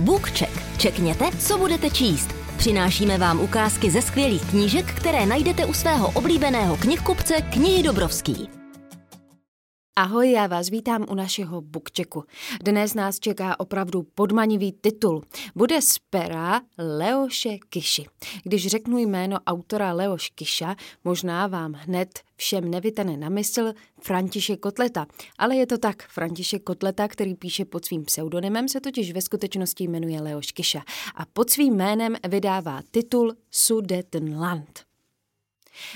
BookCheck. Čekněte, co budete číst. Přinášíme vám ukázky ze skvělých knížek, které najdete u svého oblíbeného knihkupce Knihy Dobrovský. Ahoj, já vás vítám u našeho bukčeku. Dnes nás čeká opravdu podmanivý titul. Bude z pera Leoše Kiši. Když řeknu jméno autora Leoš Kiša, možná vám hned všem nevytane na mysl František Kotleta. Ale je to tak, František Kotleta, který píše pod svým pseudonymem, se totiž ve skutečnosti jmenuje Leoš Kiša a pod svým jménem vydává titul Sudetenland.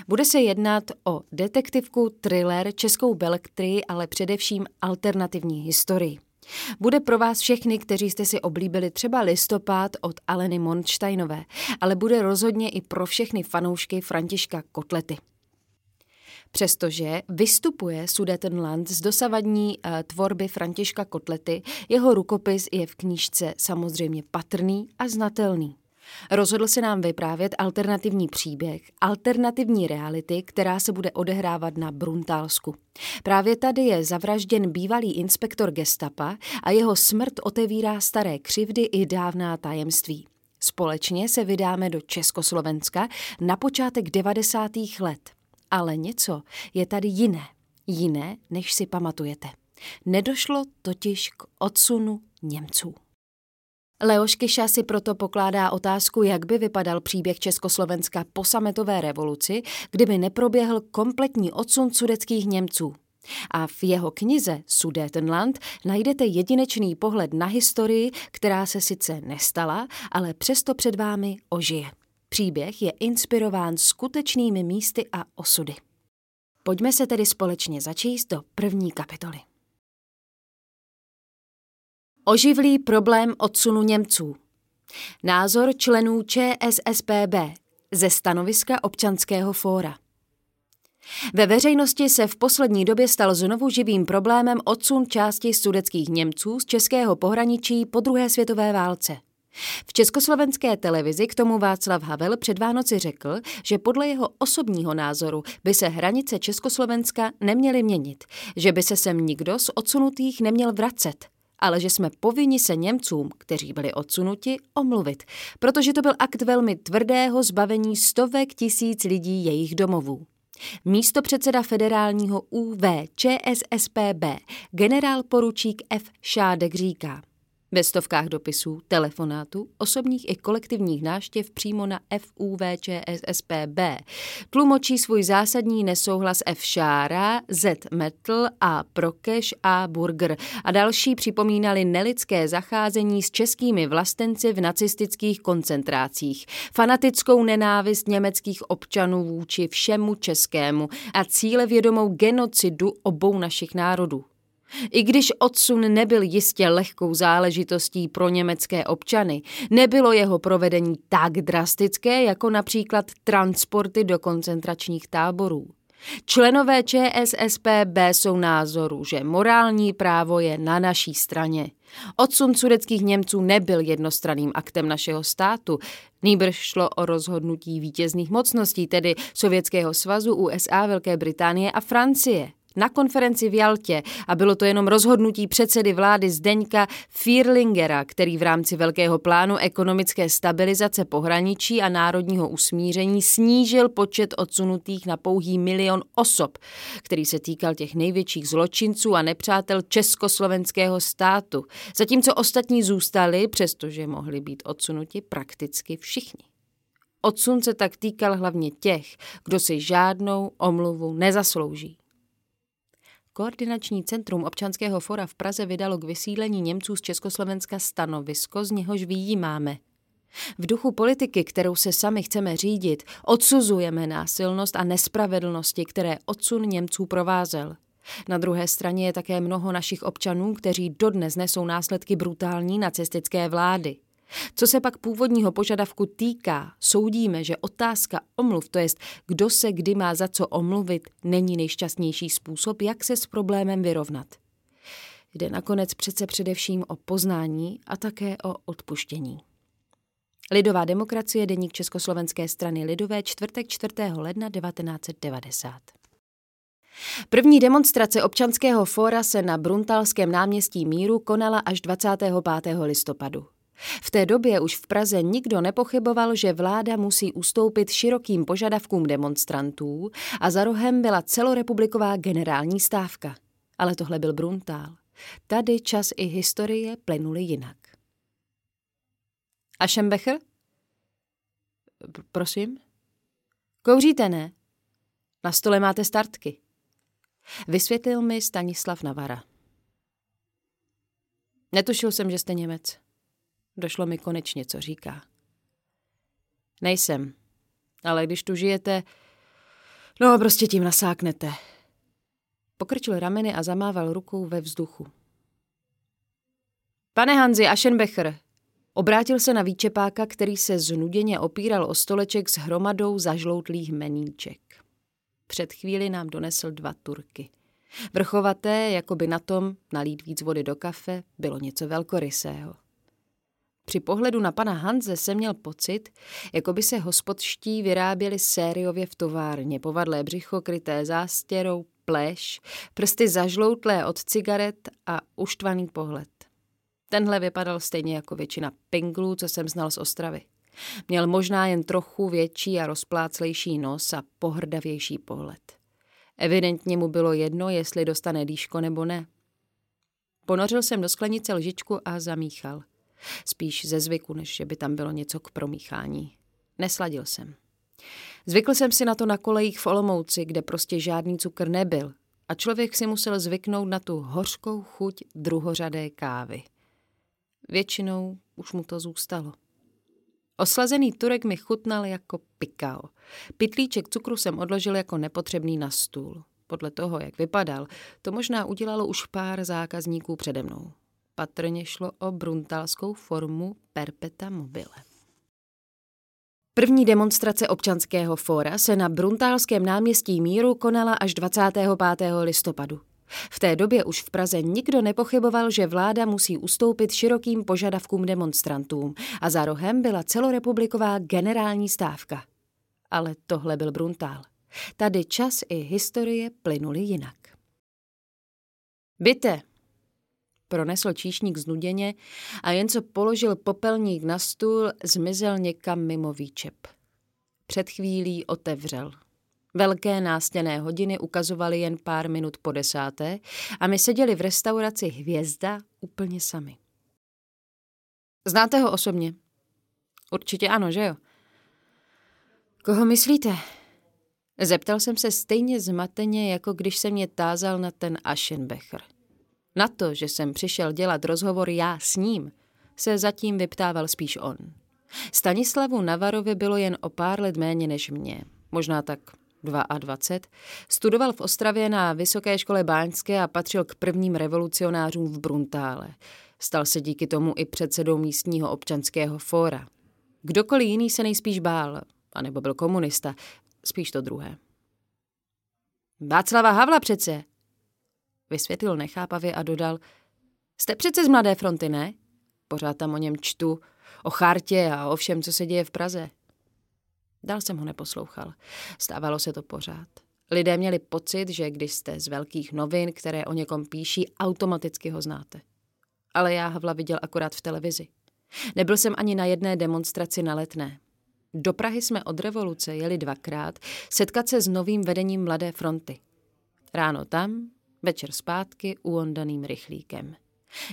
Bude se jednat o detektivku, thriller, českou belektrii, ale především alternativní historii. Bude pro vás všechny, kteří jste si oblíbili třeba listopad od Aleny Monsteinové, ale bude rozhodně i pro všechny fanoušky Františka Kotlety. Přestože vystupuje Sudetenland z dosavadní uh, tvorby Františka Kotlety, jeho rukopis je v knížce samozřejmě patrný a znatelný. Rozhodl se nám vyprávět alternativní příběh, alternativní reality, která se bude odehrávat na Bruntálsku. Právě tady je zavražděn bývalý inspektor gestapa a jeho smrt otevírá staré křivdy i dávná tajemství. Společně se vydáme do Československa na počátek 90. let. Ale něco je tady jiné. Jiné, než si pamatujete. Nedošlo totiž k odsunu Němců. Leoš Kiša si proto pokládá otázku, jak by vypadal příběh Československa po sametové revoluci, kdyby neproběhl kompletní odsun sudeckých Němců. A v jeho knize Sudetenland najdete jedinečný pohled na historii, která se sice nestala, ale přesto před vámi ožije. Příběh je inspirován skutečnými místy a osudy. Pojďme se tedy společně začíst do první kapitoly. Oživlý problém odsunu Němců. Názor členů ČSSPB ze stanoviska občanského fóra. Ve veřejnosti se v poslední době stal znovu živým problémem odsun části sudeckých Němců z českého pohraničí po druhé světové válce. V československé televizi k tomu Václav Havel před Vánoci řekl, že podle jeho osobního názoru by se hranice Československa neměly měnit, že by se sem nikdo z odsunutých neměl vracet – ale že jsme povinni se Němcům, kteří byli odsunuti, omluvit, protože to byl akt velmi tvrdého zbavení stovek tisíc lidí jejich domovů. Místo předseda federálního UV ČSSPB generál poručík F. Šádek říká – ve stovkách dopisů, telefonátů, osobních i kolektivních náštěv přímo na FUVČSSPB tlumočí svůj zásadní nesouhlas F. Šára, Z. Metl a Prokeš a Burger a další připomínali nelidské zacházení s českými vlastenci v nacistických koncentrácích, fanatickou nenávist německých občanů vůči všemu českému a cíle vědomou genocidu obou našich národů. I když odsun nebyl jistě lehkou záležitostí pro německé občany, nebylo jeho provedení tak drastické jako například transporty do koncentračních táborů. Členové ČSSPB jsou názoru, že morální právo je na naší straně. Odsun sudeckých Němců nebyl jednostranným aktem našeho státu, nýbrž šlo o rozhodnutí vítězných mocností, tedy Sovětského svazu, USA, Velké Británie a Francie na konferenci v Jaltě a bylo to jenom rozhodnutí předsedy vlády Zdeňka Fierlingera, který v rámci velkého plánu ekonomické stabilizace pohraničí a národního usmíření snížil počet odsunutých na pouhý milion osob, který se týkal těch největších zločinců a nepřátel československého státu, zatímco ostatní zůstali, přestože mohli být odsunuti prakticky všichni. Odsun se tak týkal hlavně těch, kdo si žádnou omluvu nezaslouží. Koordinační centrum občanského fora v Praze vydalo k vysílení Němců z Československa stanovisko, z něhož výjímáme. V duchu politiky, kterou se sami chceme řídit, odsuzujeme násilnost a nespravedlnosti, které odsun Němců provázel. Na druhé straně je také mnoho našich občanů, kteří dodnes nesou následky brutální nacistické vlády. Co se pak původního požadavku týká, soudíme, že otázka omluv, to jest kdo se kdy má za co omluvit, není nejšťastnější způsob, jak se s problémem vyrovnat. Jde nakonec přece především o poznání a také o odpuštění. Lidová demokracie, deník Československé strany Lidové, čtvrtek 4. ledna 1990. První demonstrace občanského fóra se na Bruntalském náměstí Míru konala až 25. listopadu. V té době už v Praze nikdo nepochyboval, že vláda musí ustoupit širokým požadavkům demonstrantů a za rohem byla celorepubliková generální stávka. Ale tohle byl Bruntál. Tady čas i historie plynuly jinak. A Šembecher? Prosím? Kouříte, ne? Na stole máte startky. Vysvětlil mi Stanislav Navara. Netušil jsem, že jste Němec. Došlo mi konečně, co říká. Nejsem, ale když tu žijete, no prostě tím nasáknete. Pokrčil rameny a zamával rukou ve vzduchu. Pane Hanzi Aschenbecher, obrátil se na výčepáka, který se znuděně opíral o stoleček s hromadou zažloutlých meníček. Před chvíli nám donesl dva turky. Vrchovaté, jako by na tom nalít víc vody do kafe, bylo něco velkorysého. Při pohledu na pana Hanze jsem měl pocit, jako by se hospodští vyráběli sériově v továrně, povadlé břicho kryté zástěrou, pleš, prsty zažloutlé od cigaret a uštvaný pohled. Tenhle vypadal stejně jako většina pinglů, co jsem znal z Ostravy. Měl možná jen trochu větší a rozpláclejší nos a pohrdavější pohled. Evidentně mu bylo jedno, jestli dostane dýško nebo ne. Ponořil jsem do sklenice lžičku a zamíchal – Spíš ze zvyku, než že by tam bylo něco k promíchání. Nesladil jsem. Zvykl jsem si na to na kolejích v Olomouci, kde prostě žádný cukr nebyl a člověk si musel zvyknout na tu hořkou chuť druhořadé kávy. Většinou už mu to zůstalo. Oslazený turek mi chutnal jako pikao. Pitlíček cukru jsem odložil jako nepotřebný na stůl. Podle toho, jak vypadal, to možná udělalo už pár zákazníků přede mnou. Patrně šlo o bruntalskou formu perpeta mobile. První demonstrace občanského fóra se na Bruntálském náměstí Míru konala až 25. listopadu. V té době už v Praze nikdo nepochyboval, že vláda musí ustoupit širokým požadavkům demonstrantům a za rohem byla celorepubliková generální stávka. Ale tohle byl Bruntál. Tady čas i historie plynuly jinak. Byte, pronesl číšník znuděně a jen co položil popelník na stůl, zmizel někam mimo výčep. Před chvílí otevřel. Velké nástěné hodiny ukazovaly jen pár minut po desáté a my seděli v restauraci Hvězda úplně sami. Znáte ho osobně? Určitě ano, že jo? Koho myslíte? Zeptal jsem se stejně zmateně, jako když se mě tázal na ten Aschenbecher. Na to, že jsem přišel dělat rozhovor já s ním, se zatím vyptával spíš on. Stanislavu Navarovi bylo jen o pár let méně než mě, možná tak 22. Studoval v Ostravě na Vysoké škole báňské a patřil k prvním revolucionářům v Bruntále. Stal se díky tomu i předsedou místního občanského fóra. Kdokoliv jiný se nejspíš bál, anebo byl komunista, spíš to druhé. Václava Havla přece, Vysvětlil nechápavě a dodal, jste přece z Mladé fronty, ne? Pořád tam o něm čtu, o chartě a o všem, co se děje v Praze. Dál jsem ho neposlouchal. Stávalo se to pořád. Lidé měli pocit, že když jste z velkých novin, které o někom píší, automaticky ho znáte. Ale já Havla viděl akorát v televizi. Nebyl jsem ani na jedné demonstraci na letné. Do Prahy jsme od revoluce jeli dvakrát setkat se s novým vedením Mladé fronty. Ráno tam, Večer zpátky uondaným rychlíkem.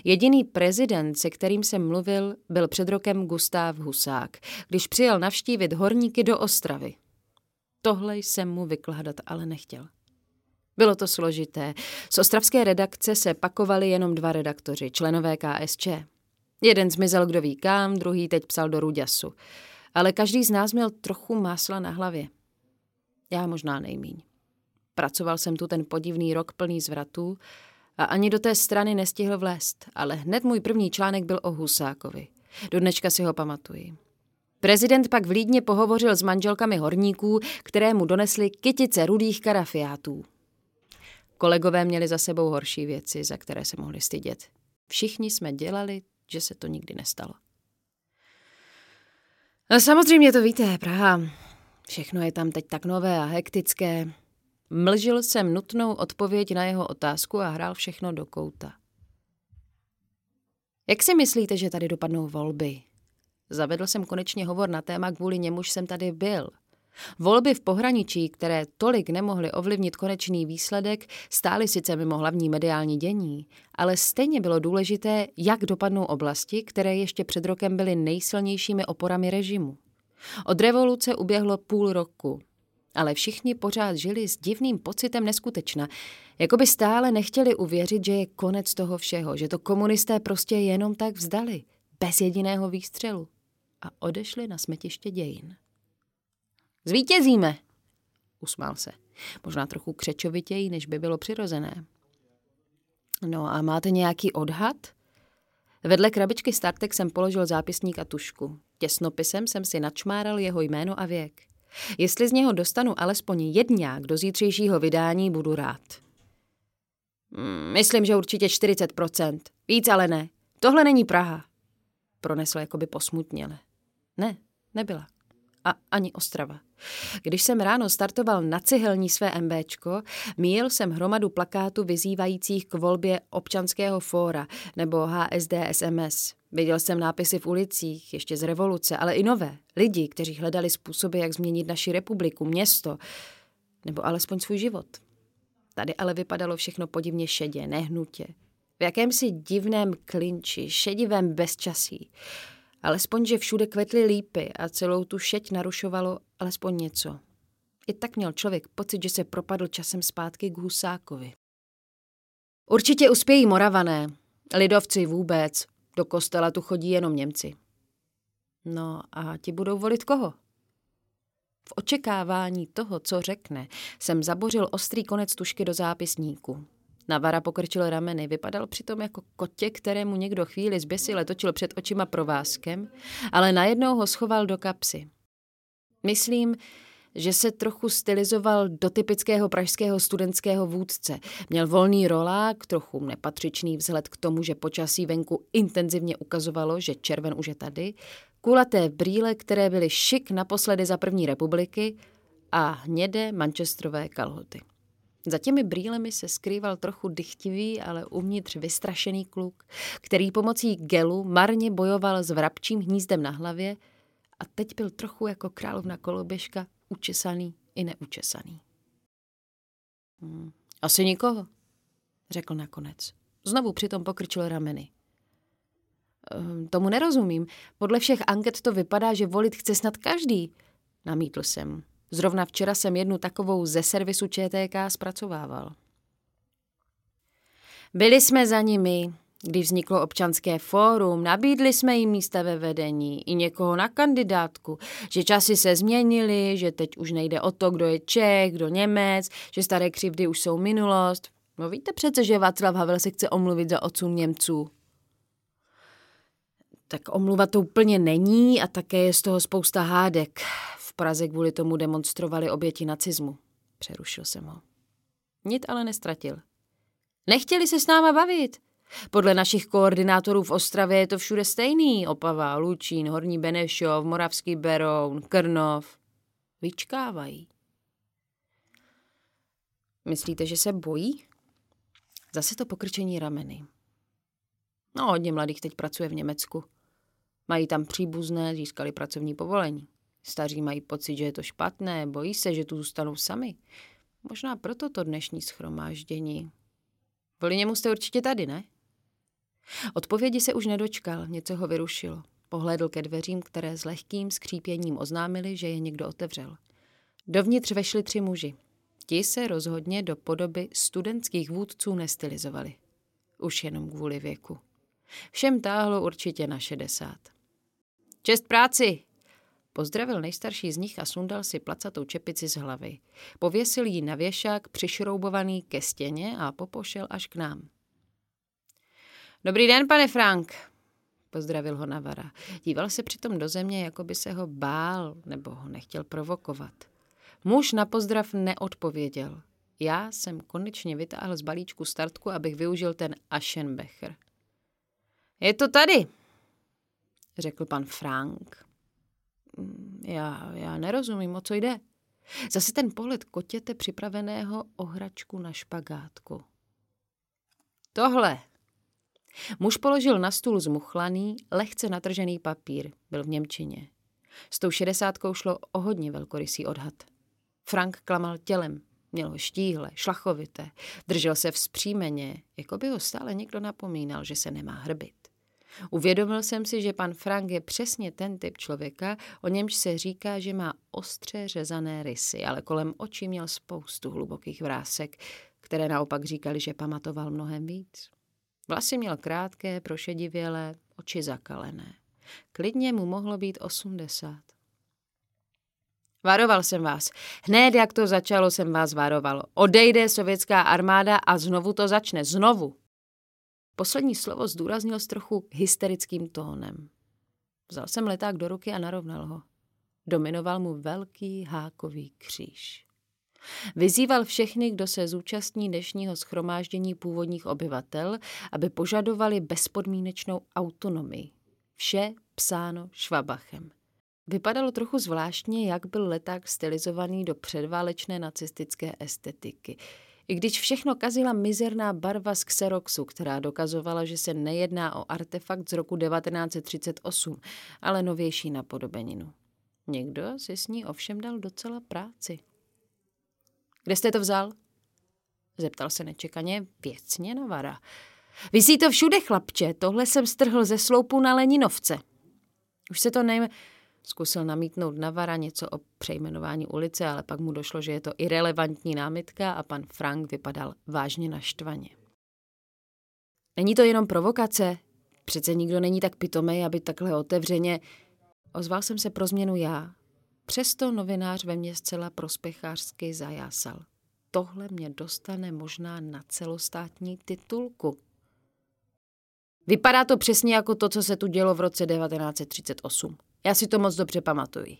Jediný prezident, se kterým jsem mluvil, byl před rokem Gustáv Husák, když přijel navštívit horníky do Ostravy. Tohle jsem mu vykládat ale nechtěl. Bylo to složité. Z ostravské redakce se pakovali jenom dva redaktoři, členové KSČ. Jeden zmizel kdo ví kam, druhý teď psal do Ruďasu. Ale každý z nás měl trochu másla na hlavě. Já možná nejmíň. Pracoval jsem tu ten podivný rok plný zvratů a ani do té strany nestihl vlézt, ale hned můj první článek byl o Husákovi. Do dneška si ho pamatuji. Prezident pak v Lídně pohovořil s manželkami horníků, které mu donesly kytice rudých karafiátů. Kolegové měli za sebou horší věci, za které se mohli stydět. Všichni jsme dělali, že se to nikdy nestalo. No samozřejmě to víte, Praha. Všechno je tam teď tak nové a hektické. Mlžil jsem nutnou odpověď na jeho otázku a hrál všechno do kouta. Jak si myslíte, že tady dopadnou volby? Zavedl jsem konečně hovor na téma, kvůli němuž jsem tady byl. Volby v pohraničí, které tolik nemohly ovlivnit konečný výsledek, stály sice mimo hlavní mediální dění, ale stejně bylo důležité, jak dopadnou oblasti, které ještě před rokem byly nejsilnějšími oporami režimu. Od revoluce uběhlo půl roku, ale všichni pořád žili s divným pocitem neskutečna, jako by stále nechtěli uvěřit, že je konec toho všeho, že to komunisté prostě jenom tak vzdali, bez jediného výstřelu a odešli na smetiště dějin. Zvítězíme, usmál se. Možná trochu křečovitěji, než by bylo přirozené. No a máte nějaký odhad? Vedle krabičky Startek jsem položil zápisník a tušku. Těsnopisem jsem si načmáral jeho jméno a věk. Jestli z něho dostanu alespoň jedňák do zítřejšího vydání, budu rád. Hmm, myslím, že určitě 40%. Víc ale ne. Tohle není Praha. Pronesl jakoby posmutněle. Ne, nebyla. A ani Ostrava. Když jsem ráno startoval na cihelní své MBčko, míjel jsem hromadu plakátů vyzývajících k volbě občanského fóra nebo HSD SMS. Viděl jsem nápisy v ulicích, ještě z revoluce, ale i nové. Lidi, kteří hledali způsoby, jak změnit naši republiku, město, nebo alespoň svůj život. Tady ale vypadalo všechno podivně šedě, nehnutě. V jakémsi divném klinči, šedivém bezčasí. Alespoň, že všude kvetly lípy a celou tu šeť narušovalo alespoň něco. I tak měl člověk pocit, že se propadl časem zpátky k Husákovi. Určitě uspějí Moravané, lidovci vůbec, do kostela tu chodí jenom Němci. No a ti budou volit koho? V očekávání toho, co řekne, jsem zabořil ostrý konec tušky do zápisníku. Navara pokrčil rameny, vypadal přitom jako kotě, kterému někdo chvíli zběsile točil před očima provázkem, ale najednou ho schoval do kapsy. Myslím, že se trochu stylizoval do typického pražského studentského vůdce. Měl volný rolák, trochu nepatřičný vzhled k tomu, že počasí venku intenzivně ukazovalo, že červen už je tady, kulaté brýle, které byly šik naposledy za první republiky a hnědé manchesterové kalhoty. Za těmi brýlemi se skrýval trochu dychtivý, ale uvnitř vystrašený kluk, který pomocí gelu marně bojoval s vrabčím hnízdem na hlavě a teď byl trochu jako královna koloběžka, učesaný i neučesaný. Hmm, asi nikoho, řekl nakonec. Znovu přitom pokrčil rameny. Ehm, tomu nerozumím. Podle všech anket to vypadá, že volit chce snad každý, namítl jsem. Zrovna včera jsem jednu takovou ze servisu ČTK zpracovával. Byli jsme za nimi, když vzniklo občanské fórum, nabídli jsme jim místa ve vedení i někoho na kandidátku, že časy se změnily, že teď už nejde o to, kdo je Čech, kdo Němec, že staré křivdy už jsou minulost. No víte přece, že Václav Havel se chce omluvit za odsun Němců. Tak omluva to úplně není a také je z toho spousta hádek. V Praze kvůli tomu demonstrovali oběti nacismu. Přerušil jsem ho. Nic ale nestratil. Nechtěli se s náma bavit. Podle našich koordinátorů v Ostravě je to všude stejný. Opava, Lučín, Horní Benešov, Moravský Beroun, Krnov. Vyčkávají. Myslíte, že se bojí? Zase to pokrčení rameny. No, hodně mladých teď pracuje v Německu. Mají tam příbuzné, získali pracovní povolení. Staří mají pocit, že je to špatné, bojí se, že tu zůstanou sami. Možná proto to dnešní schromáždění. Kvůli němu jste určitě tady, ne? Odpovědi se už nedočkal, něco ho vyrušilo. Pohlédl ke dveřím, které s lehkým skřípěním oznámili, že je někdo otevřel. Dovnitř vešli tři muži. Ti se rozhodně do podoby studentských vůdců nestylizovali. Už jenom kvůli věku. Všem táhlo určitě na šedesát. Čest práci, Pozdravil nejstarší z nich a sundal si placatou čepici z hlavy. Pověsil ji na věšák přišroubovaný ke stěně a popošel až k nám. Dobrý den, pane Frank, pozdravil ho Navara. Díval se přitom do země, jako by se ho bál nebo ho nechtěl provokovat. Muž na pozdrav neodpověděl. Já jsem konečně vytáhl z balíčku startku, abych využil ten Aschenbecher. Je to tady, řekl pan Frank. Já, já nerozumím, o co jde. Zase ten pohled kotěte připraveného o hračku na špagátku. Tohle. Muž položil na stůl zmuchlaný, lehce natržený papír. Byl v Němčině. S tou šedesátkou šlo o hodně velkorysý odhad. Frank klamal tělem, měl ho štíhle, šlachovité, držel se vzpřímeně, jako by ho stále někdo napomínal, že se nemá hrbit. Uvědomil jsem si, že pan Frank je přesně ten typ člověka, o němž se říká, že má ostře řezané rysy, ale kolem očí měl spoustu hlubokých vrásek, které naopak říkali, že pamatoval mnohem víc. Vlasy měl krátké, prošedivělé, oči zakalené. Klidně mu mohlo být osmdesát. Varoval jsem vás. Hned, jak to začalo, jsem vás varoval. Odejde sovětská armáda a znovu to začne. Znovu. Poslední slovo zdůraznil s trochu hysterickým tónem. Vzal jsem leták do ruky a narovnal ho. Dominoval mu velký hákový kříž. Vyzýval všechny, kdo se zúčastní dnešního schromáždění původních obyvatel, aby požadovali bezpodmínečnou autonomii. Vše psáno švabachem. Vypadalo trochu zvláštně, jak byl leták stylizovaný do předválečné nacistické estetiky. I když všechno kazila mizerná barva z Xeroxu, která dokazovala, že se nejedná o artefakt z roku 1938, ale novější napodobeninu. Někdo si s ní ovšem dal docela práci. Kde jste to vzal? Zeptal se nečekaně věcně Navara. Vysí to všude, chlapče, tohle jsem strhl ze sloupu na Leninovce. Už se to nejme... Zkusil namítnout Navara něco o přejmenování ulice, ale pak mu došlo, že je to irrelevantní námitka a pan Frank vypadal vážně naštvaně. Není to jenom provokace? Přece nikdo není tak pitomej, aby takhle otevřeně... Ozval jsem se pro změnu já. Přesto novinář ve mně zcela prospěchářsky zajásal. Tohle mě dostane možná na celostátní titulku. Vypadá to přesně jako to, co se tu dělo v roce 1938. Já si to moc dobře pamatuji.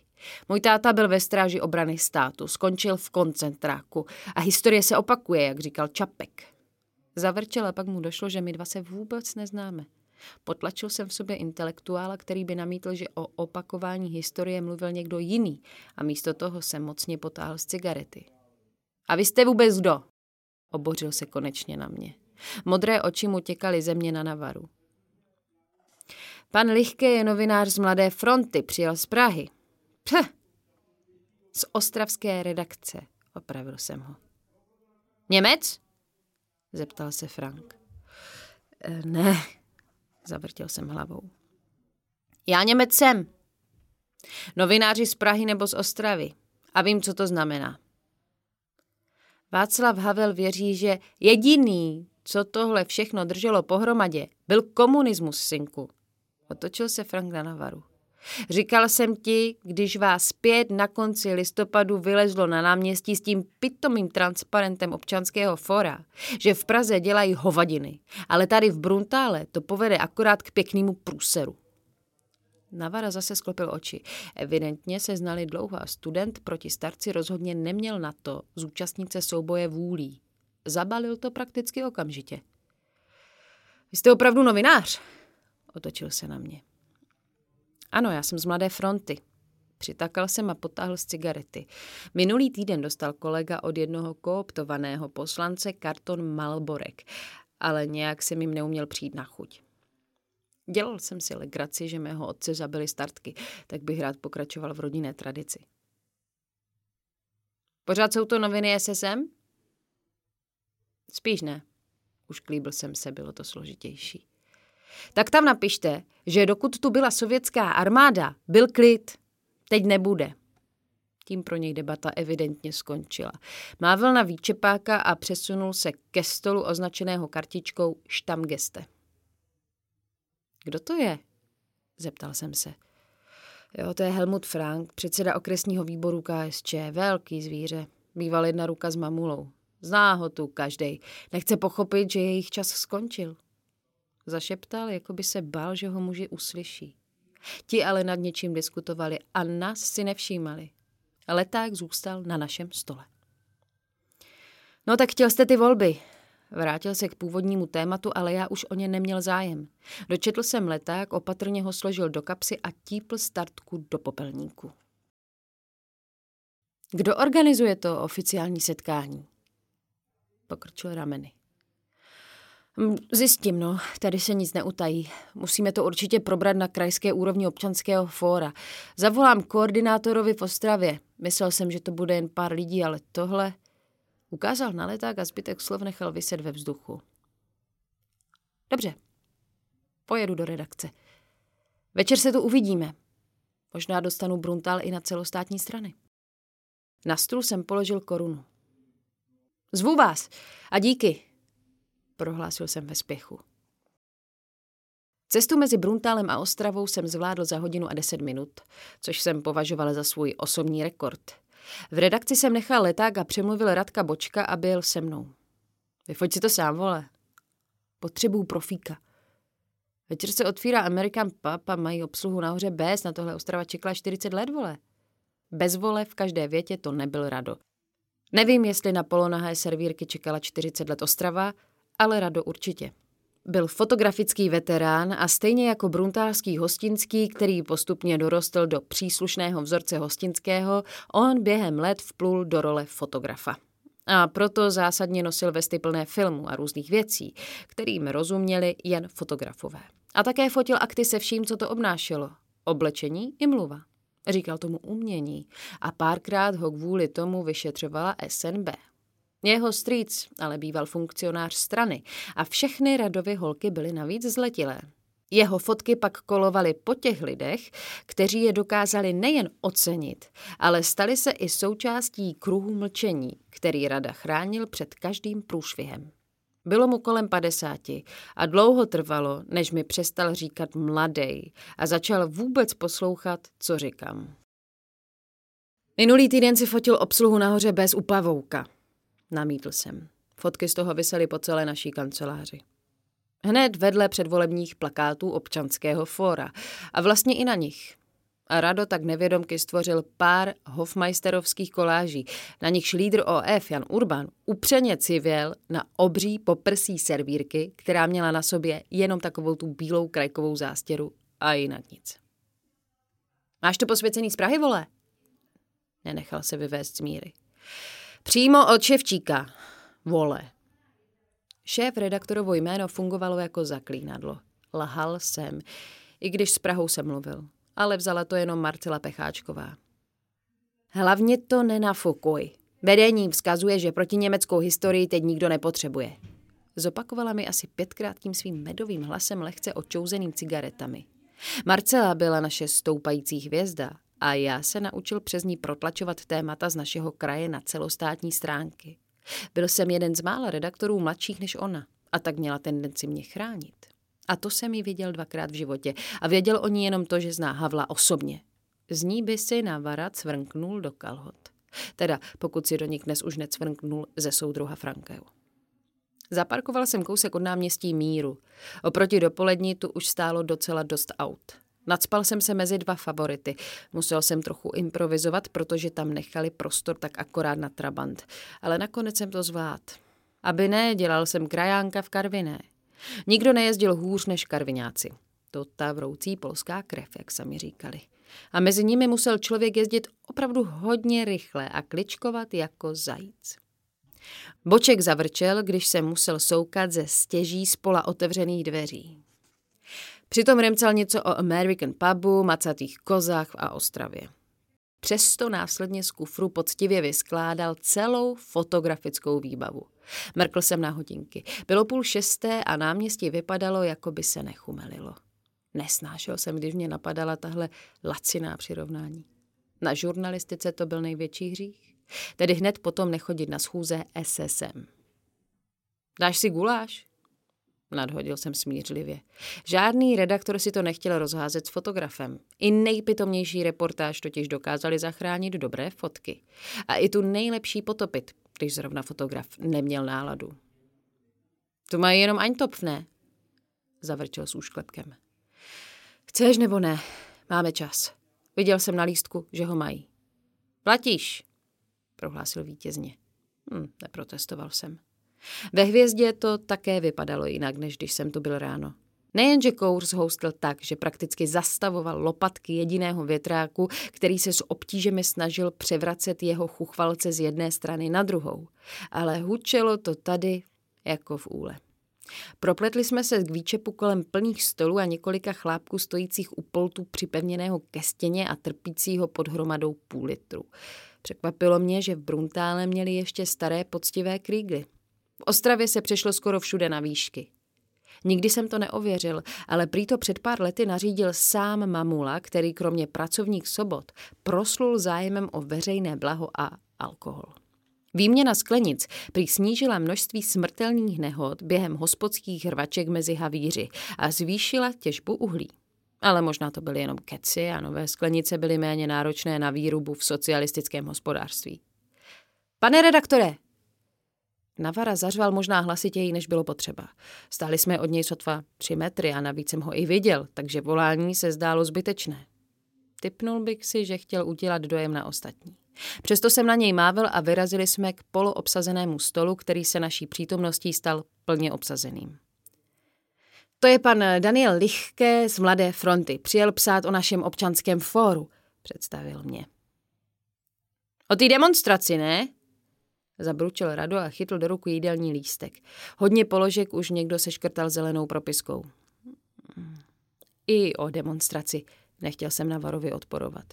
Můj táta byl ve stráži obrany státu, skončil v koncentráku a historie se opakuje, jak říkal Čapek. Zavrčel a pak mu došlo, že my dva se vůbec neznáme. Potlačil jsem v sobě intelektuála, který by namítl, že o opakování historie mluvil někdo jiný a místo toho se mocně potáhl z cigarety. A vy jste vůbec kdo? Obořil se konečně na mě. Modré oči mu těkaly země na Navaru. Pan Lichke je novinář z Mladé fronty, přijel z Prahy. Ph, z ostravské redakce, opravil jsem ho. Němec? Zeptal se Frank. E, ne, zavrtěl jsem hlavou. Já Němec jsem. Novináři z Prahy nebo z Ostravy. A vím, co to znamená. Václav Havel věří, že jediný, co tohle všechno drželo pohromadě, byl komunismus, synku. Otočil se Frank na Navaru. Říkal jsem ti, když vás pět na konci listopadu vylezlo na náměstí s tím pitomým transparentem občanského fora, že v Praze dělají hovadiny, ale tady v Bruntále to povede akorát k pěknému průseru. Navara zase sklopil oči. Evidentně se znali dlouho a student proti starci rozhodně neměl na to zúčastnit se souboje vůlí. Zabalil to prakticky okamžitě. Vy jste opravdu novinář? Otočil se na mě. Ano, já jsem z Mladé fronty. Přitakal jsem a potáhl z cigarety. Minulý týden dostal kolega od jednoho kooptovaného poslance karton Malborek, ale nějak jsem jim neuměl přijít na chuť. Dělal jsem si legraci, že mého otce zabili startky, tak bych rád pokračoval v rodinné tradici. Pořád jsou to noviny SSM? Spíš ne. Už klíbil jsem se, bylo to složitější. Tak tam napište, že dokud tu byla sovětská armáda, byl klid. Teď nebude. Tím pro něj debata evidentně skončila. Mávil na výčepáka a přesunul se ke stolu označeného kartičkou Štamgeste. Kdo to je? Zeptal jsem se. Jo, to je Helmut Frank, předseda okresního výboru KSČ, velký zvíře. Býval jedna ruka s mamulou. Zná ho tu každý. Nechce pochopit, že jejich čas skončil. Zašeptal, jako by se bál, že ho muži uslyší. Ti ale nad něčím diskutovali a nás si nevšímali. Leták zůstal na našem stole. No tak chtěl jste ty volby. Vrátil se k původnímu tématu, ale já už o ně neměl zájem. Dočetl jsem leták, opatrně ho složil do kapsy a típl startku do popelníku. Kdo organizuje to oficiální setkání? Pokrčil rameny. Hm, zjistím, no. Tady se nic neutají. Musíme to určitě probrat na krajské úrovni občanského fóra. Zavolám koordinátorovi v Ostravě. Myslel jsem, že to bude jen pár lidí, ale tohle... Ukázal na leták a zbytek slov nechal vyset ve vzduchu. Dobře. Pojedu do redakce. Večer se tu uvidíme. Možná dostanu Bruntal i na celostátní strany. Na stůl jsem položil korunu. Zvu vás a díky, prohlásil jsem ve spěchu. Cestu mezi Bruntálem a Ostravou jsem zvládl za hodinu a deset minut, což jsem považoval za svůj osobní rekord. V redakci jsem nechal leták a přemluvil Radka Bočka a byl se mnou. Vyfoť si to sám, vole. Potřebuju profíka. Večer se otvírá American Pub a mají obsluhu nahoře bez, na tohle Ostrava čekala 40 let, vole. Bez vole v každé větě to nebyl rado. Nevím, jestli na polonahé servírky čekala 40 let Ostrava, ale rado určitě. Byl fotografický veterán a stejně jako bruntálský hostinský, který postupně dorostl do příslušného vzorce hostinského, on během let vplul do role fotografa. A proto zásadně nosil vesty plné filmů a různých věcí, kterým rozuměli jen fotografové. A také fotil akty se vším, co to obnášelo. Oblečení i mluva. Říkal tomu umění a párkrát ho kvůli tomu vyšetřovala SNB. Jeho strýc ale býval funkcionář strany a všechny radovy holky byly navíc zletilé. Jeho fotky pak kolovaly po těch lidech, kteří je dokázali nejen ocenit, ale stali se i součástí kruhu mlčení, který rada chránil před každým průšvihem. Bylo mu kolem padesáti a dlouho trvalo, než mi přestal říkat mladej a začal vůbec poslouchat, co říkám. Minulý týden si fotil obsluhu nahoře bez upavouka. Namítl jsem. Fotky z toho visely po celé naší kanceláři. Hned vedle předvolebních plakátů občanského fóra a vlastně i na nich. A Rado tak nevědomky stvořil pár hofmeisterovských koláží, na nichž lídr OF Jan Urban upřeně civěl na obří poprsí servírky, která měla na sobě jenom takovou tu bílou krajkovou zástěru a jinak nic. Máš to posvěcený z Prahy, vole? Nenechal se vyvést z míry. Přímo od ševčíka, vole. Šéf redaktorovo jméno fungovalo jako zaklínadlo. Lahal jsem, i když s Prahou jsem mluvil, ale vzala to jenom Marcela Pecháčková. Hlavně to nenafukuj. Vedení vzkazuje, že proti německou historii teď nikdo nepotřebuje. Zopakovala mi asi pětkrát tím svým medovým hlasem lehce očouzeným cigaretami. Marcela byla naše stoupající hvězda a já se naučil přes ní protlačovat témata z našeho kraje na celostátní stránky. Byl jsem jeden z mála redaktorů mladších než ona a tak měla tendenci mě chránit. A to jsem ji viděl dvakrát v životě a věděl o ní jenom to, že zná Havla osobně. Z ní by si na varat cvrnknul do kalhot. Teda pokud si do nich dnes už necvrnknul ze soudruha Frankeu. Zaparkoval jsem kousek od náměstí Míru. Oproti dopolední tu už stálo docela dost aut. Nadspal jsem se mezi dva favority. Musel jsem trochu improvizovat, protože tam nechali prostor tak akorát na trabant. Ale nakonec jsem to zvlád. Aby ne, dělal jsem krajánka v Karviné. Nikdo nejezdil hůř než karviňáci. To ta vroucí polská krev, jak sami říkali. A mezi nimi musel člověk jezdit opravdu hodně rychle a kličkovat jako zajíc. Boček zavrčel, když se musel soukat ze stěží z pola otevřených dveří. Přitom remcal něco o American pubu, macatých kozách a Ostravě. Přesto následně z kufru poctivě vyskládal celou fotografickou výbavu. Mrkl jsem na hodinky. Bylo půl šesté a náměstí vypadalo, jako by se nechumelilo. Nesnášel jsem, když mě napadala tahle laciná přirovnání. Na žurnalistice to byl největší hřích. Tedy hned potom nechodit na schůze SSM. Dáš si guláš? Nadhodil jsem smířlivě. Žádný redaktor si to nechtěl rozházet s fotografem. I nejpitomnější reportáž totiž dokázali zachránit dobré fotky. A i tu nejlepší potopit, když zrovna fotograf neměl náladu. Tu mají jenom Eintopf, ne? Zavrčil s úšklepkem. Chceš nebo ne? Máme čas. Viděl jsem na lístku, že ho mají. Platíš, prohlásil vítězně. Hm, neprotestoval jsem. Ve hvězdě to také vypadalo jinak, než když jsem tu byl ráno. Nejenže Kours houstl tak, že prakticky zastavoval lopatky jediného větráku, který se s obtížemi snažil převracet jeho chuchvalce z jedné strany na druhou, ale hučelo to tady jako v úle. Propletli jsme se k výčepu kolem plných stolů a několika chlápků stojících u poltu připevněného ke stěně a trpícího pod hromadou půl litru. Překvapilo mě, že v Bruntále měli ještě staré poctivé krígly. V Ostravě se přešlo skoro všude na výšky. Nikdy jsem to neověřil, ale prý to před pár lety nařídil sám Mamula, který kromě pracovních sobot proslul zájemem o veřejné blaho a alkohol. Výměna sklenic prý snížila množství smrtelných nehod během hospodských hrvaček mezi havíři a zvýšila těžbu uhlí. Ale možná to byly jenom keci a nové sklenice byly méně náročné na výrubu v socialistickém hospodářství. Pane redaktore, Navara zařval možná hlasitěji, než bylo potřeba. Stáli jsme od něj sotva tři metry a navíc jsem ho i viděl, takže volání se zdálo zbytečné. Typnul bych si, že chtěl udělat dojem na ostatní. Přesto jsem na něj mávil a vyrazili jsme k poloobsazenému stolu, který se naší přítomností stal plně obsazeným. To je pan Daniel Lichke z Mladé fronty. Přijel psát o našem občanském fóru, představil mě. O té demonstraci, ne? Zabručil Rado a chytl do ruku jídelní lístek. Hodně položek už někdo seškrtal zelenou propiskou. I o demonstraci. Nechtěl jsem na Varovi odporovat.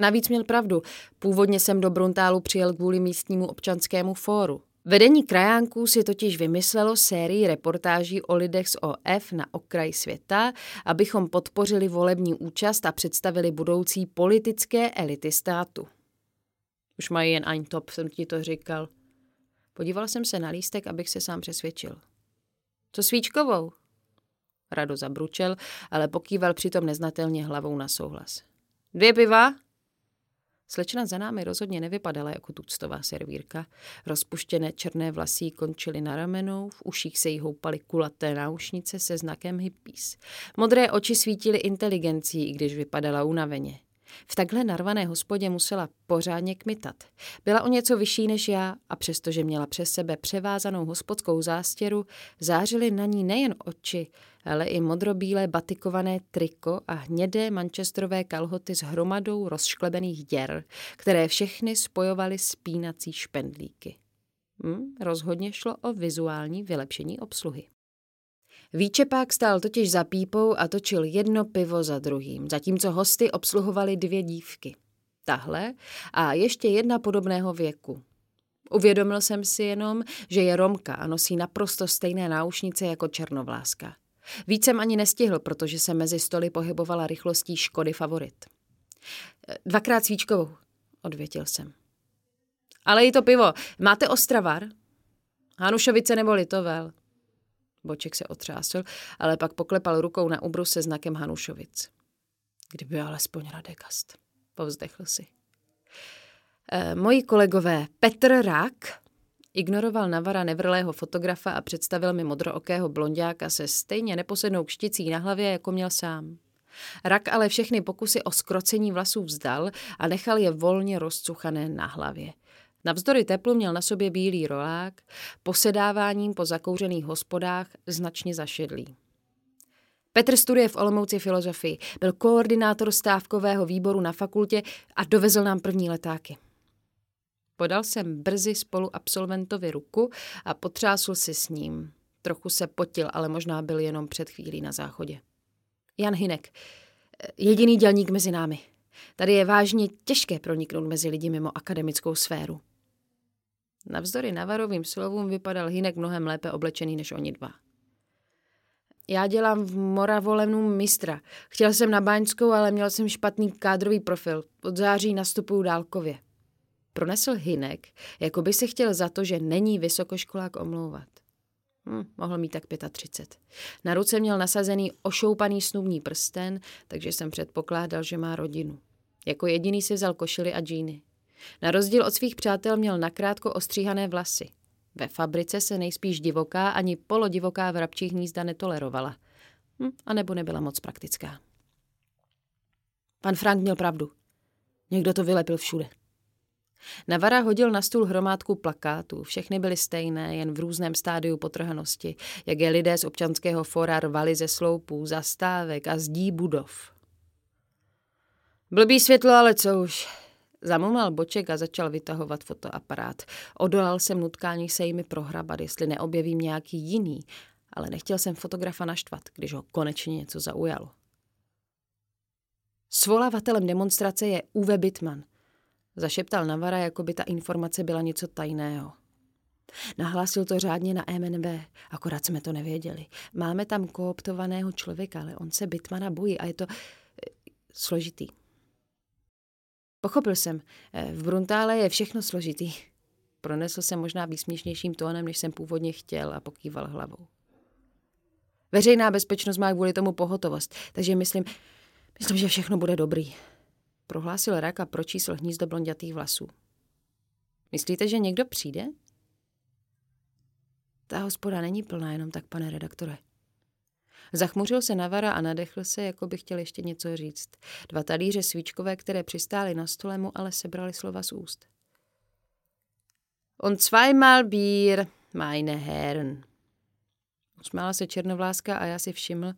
Navíc měl pravdu. Původně jsem do Bruntálu přijel kvůli místnímu občanskému fóru. Vedení krajánků si totiž vymyslelo sérii reportáží o lidech z OF na okraj světa, abychom podpořili volební účast a představili budoucí politické elity státu. Už mají jen ani top, jsem ti to říkal. Podíval jsem se na lístek, abych se sám přesvědčil. Co svíčkovou? Rado zabručel, ale pokýval přitom neznatelně hlavou na souhlas. Dvě piva? Slečna za námi rozhodně nevypadala jako tuctová servírka. Rozpuštěné černé vlasy končily na ramenou, v uších se jí houpaly kulaté náušnice se znakem hippies. Modré oči svítily inteligencí, i když vypadala unaveně. V takhle narvané hospodě musela pořádně kmitat. Byla o něco vyšší než já a přestože měla přes sebe převázanou hospodskou zástěru, zářily na ní nejen oči, ale i modrobílé batikované triko a hnědé manchesterové kalhoty s hromadou rozšklebených děr, které všechny spojovaly spínací špendlíky. Hm, rozhodně šlo o vizuální vylepšení obsluhy. Výčepák stál totiž za pípou a točil jedno pivo za druhým, zatímco hosty obsluhovali dvě dívky. Tahle a ještě jedna podobného věku. Uvědomil jsem si jenom, že je Romka a nosí naprosto stejné náušnice jako černovláska. Víc jsem ani nestihl, protože se mezi stoly pohybovala rychlostí Škody favorit. Dvakrát svíčkovou, odvětil jsem. Ale i to pivo. Máte Ostravar? Hanušovice nebo Litovel? Boček se otřásl, ale pak poklepal rukou na ubrus se znakem Hanušovic. Kdyby alespoň Radegast, povzdechl si. E, moji kolegové Petr Rák ignoroval Navara nevrlého fotografa a představil mi modrookého blondiáka se stejně neposednou kšticí na hlavě, jako měl sám. Rak ale všechny pokusy o skrocení vlasů vzdal a nechal je volně rozcuchané na hlavě. Navzdory teplu měl na sobě bílý rolák, posedáváním po zakouřených hospodách značně zašedlý. Petr studuje v Olomouci filozofii, byl koordinátor stávkového výboru na fakultě a dovezl nám první letáky. Podal jsem brzy spolu absolventovi ruku a potřásl si s ním. Trochu se potil, ale možná byl jenom před chvílí na záchodě. Jan Hinek, jediný dělník mezi námi. Tady je vážně těžké proniknout mezi lidi mimo akademickou sféru. Navzdory Navarovým slovům vypadal Hinek mnohem lépe oblečený než oni dva. Já dělám v Moravolenu mistra. Chtěl jsem na Báňskou, ale měl jsem špatný kádrový profil. Od září nastupuju dálkově. Pronesl Hinek, jako by se chtěl za to, že není vysokoškolák omlouvat. Hm, mohl mít tak 35. Na ruce měl nasazený ošoupaný snubní prsten, takže jsem předpokládal, že má rodinu. Jako jediný si vzal košily a džíny. Na rozdíl od svých přátel měl nakrátko ostříhané vlasy. Ve fabrice se nejspíš divoká ani polodivoká vrabčí hnízda netolerovala. Hm, a nebo nebyla moc praktická. Pan Frank měl pravdu. Někdo to vylepil všude. Navara hodil na stůl hromádku plakátů. Všechny byly stejné, jen v různém stádiu potrhanosti, jak je lidé z občanského fora rvali ze sloupů, zastávek a zdí budov. Blbý světlo, ale co už. Zamumlal boček a začal vytahovat fotoaparát. Odolal jsem nutkání se jimi prohrabat, jestli neobjevím nějaký jiný, ale nechtěl jsem fotografa naštvat, když ho konečně něco zaujalo. Svolavatelem demonstrace je Uwe Bitman. Zašeptal Navara, jako by ta informace byla něco tajného. Nahlásil to řádně na MNB, akorát jsme to nevěděli. Máme tam kooptovaného člověka, ale on se Bitmana bojí a je to eh, složitý. Pochopil jsem, eh, v Bruntále je všechno složitý. Pronesl jsem možná výsměšnějším tónem, než jsem původně chtěl a pokýval hlavou. Veřejná bezpečnost má kvůli tomu pohotovost, takže myslím, myslím, že všechno bude dobrý. Prohlásil rak a pročísl hnízdo blondětých vlasů. Myslíte, že někdo přijde? Ta hospoda není plná jenom tak, pane redaktore. Zachmuřil se Navara a nadechl se, jako by chtěl ještě něco říct. Dva talíře svíčkové, které přistály na stole, mu ale sebrali slova z úst. On zweimal Bier, meine Herren. Usmála se černovláska a já si všiml,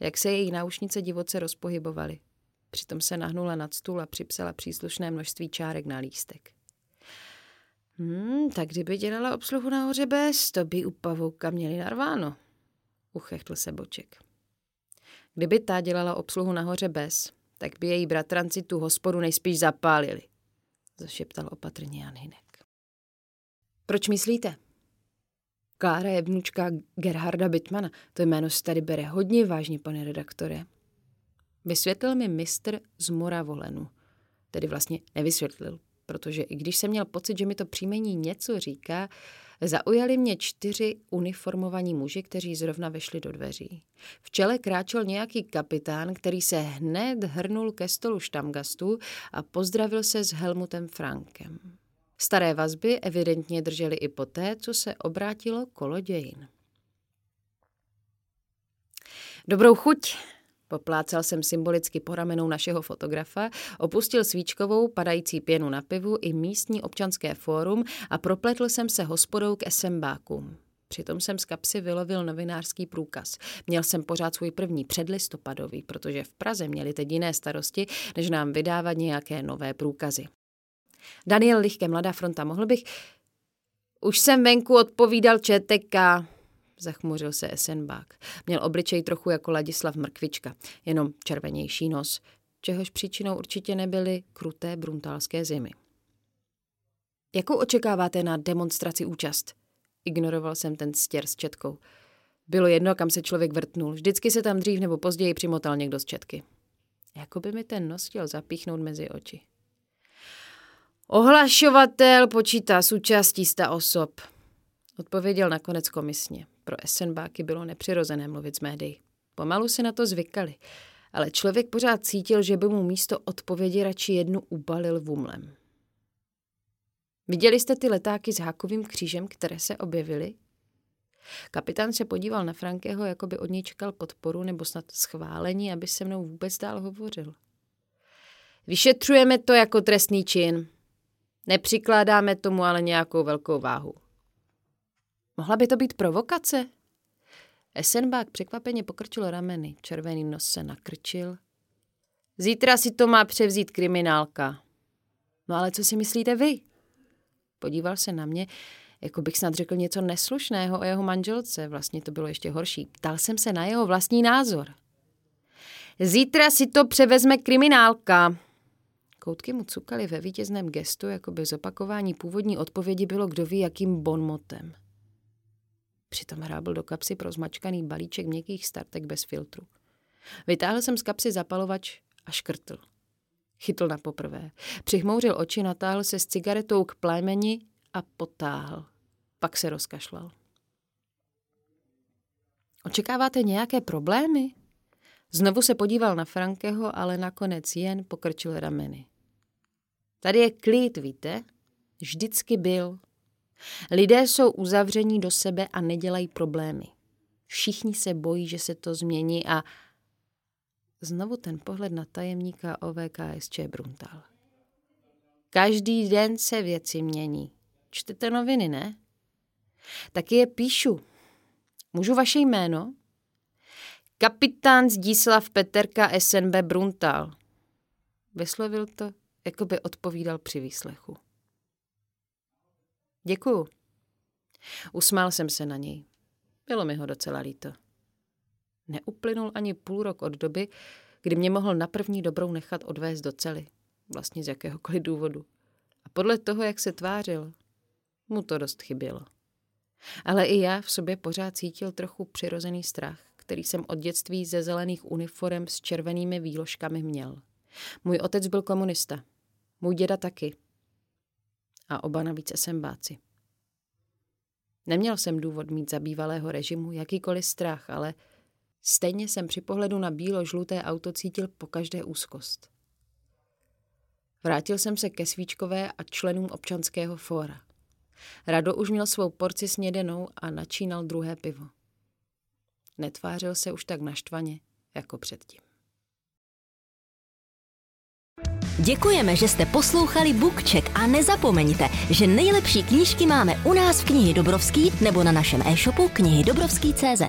jak se její náušnice divoce rozpohybovaly. Přitom se nahnula nad stůl a připsala příslušné množství čárek na lístek. Hmm, tak kdyby dělala obsluhu nahoře bez, to by u pavouka měli narváno, uchechtl se Boček. Kdyby ta dělala obsluhu nahoře bez, tak by její bratranci tu hospodu nejspíš zapálili, zašeptal opatrně Jan Hinek. Proč myslíte? Klára je vnučka Gerharda Bitmana. To jméno se tady bere hodně vážně, pane redaktore. Vysvětlil mi mistr z Moravolenu. Tedy vlastně nevysvětlil, protože i když jsem měl pocit, že mi to příjmení něco říká, zaujali mě čtyři uniformovaní muži, kteří zrovna vešli do dveří. V čele kráčel nějaký kapitán, který se hned hrnul ke stolu štamgastu a pozdravil se s Helmutem Frankem. Staré vazby evidentně držely i poté, co se obrátilo kolo dějin. Dobrou chuť, Poplácal jsem symbolicky po ramenou našeho fotografa, opustil svíčkovou padající pěnu na pivu i místní občanské fórum a propletl jsem se hospodou k esembákům. Přitom jsem z kapsy vylovil novinářský průkaz. Měl jsem pořád svůj první předlistopadový, protože v Praze měli teď jiné starosti, než nám vydávat nějaké nové průkazy. Daniel Lichke, Mladá fronta, mohl bych... Už jsem venku odpovídal ČTK, zachmuřil se Esenbák. Měl obličej trochu jako Ladislav Mrkvička, jenom červenější nos, čehož příčinou určitě nebyly kruté bruntálské zimy. Jakou očekáváte na demonstraci účast? Ignoroval jsem ten stěr s četkou. Bylo jedno, kam se člověk vrtnul. Vždycky se tam dřív nebo později přimotal někdo z četky. Jakoby mi ten nos chtěl zapíchnout mezi oči. Ohlašovatel počítá s účastí sta osob. Odpověděl nakonec komisně. Pro Essenbáky bylo nepřirozené mluvit s médií. Pomalu si na to zvykali, ale člověk pořád cítil, že by mu místo odpovědi radši jednu ubalil vumlem. Viděli jste ty letáky s hákovým křížem, které se objevily? Kapitán se podíval na Frankého, jako by od něj čekal podporu nebo snad schválení, aby se mnou vůbec dál hovořil. Vyšetřujeme to jako trestný čin. Nepřikládáme tomu ale nějakou velkou váhu. Mohla by to být provokace? Essenbach překvapeně pokrčil rameny, červený nos se nakrčil. Zítra si to má převzít kriminálka. No ale co si myslíte vy? Podíval se na mě, jako bych snad řekl něco neslušného o jeho manželce. Vlastně to bylo ještě horší. Ptal jsem se na jeho vlastní názor. Zítra si to převezme kriminálka. Koutky mu cukaly ve vítězném gestu, jako by zopakování původní odpovědi bylo kdo ví jakým bonmotem. Přitom hrábl do kapsy pro zmačkaný balíček měkkých startek bez filtru. Vytáhl jsem z kapsy zapalovač a škrtl. Chytl na poprvé. Přihmouřil oči, natáhl se s cigaretou k plémeni a potáhl. Pak se rozkašlal. Očekáváte nějaké problémy? Znovu se podíval na Frankeho, ale nakonec jen pokrčil rameny. Tady je klid, víte? Vždycky byl. Lidé jsou uzavření do sebe a nedělají problémy. Všichni se bojí, že se to změní a znovu ten pohled na tajemníka OVKSČ Bruntal. Každý den se věci mění. Čtete noviny, ne? Taky je píšu. Můžu vaše jméno? Kapitán Zdíslav Peterka SNB Bruntal. Vyslovil to jako by odpovídal při výslechu. Děkuju. Usmál jsem se na něj. Bylo mi ho docela líto. Neuplynul ani půl rok od doby, kdy mě mohl na první dobrou nechat odvést do cely. Vlastně z jakéhokoliv důvodu. A podle toho, jak se tvářil, mu to dost chybělo. Ale i já v sobě pořád cítil trochu přirozený strach, který jsem od dětství ze zelených uniform s červenými výložkami měl. Můj otec byl komunista. Můj děda taky. A oba navíc SMBáci. Neměl jsem důvod mít za bývalého režimu jakýkoliv strach, ale stejně jsem při pohledu na bílo-žluté auto cítil po každé úzkost. Vrátil jsem se ke Svíčkové a členům občanského fóra. Rado už měl svou porci snědenou a načínal druhé pivo. Netvářil se už tak naštvaně jako předtím. Děkujeme, že jste poslouchali Bookcheck a nezapomeňte, že nejlepší knížky máme u nás v knihy Dobrovský nebo na našem e-shopu knihy Dobrovský.cz.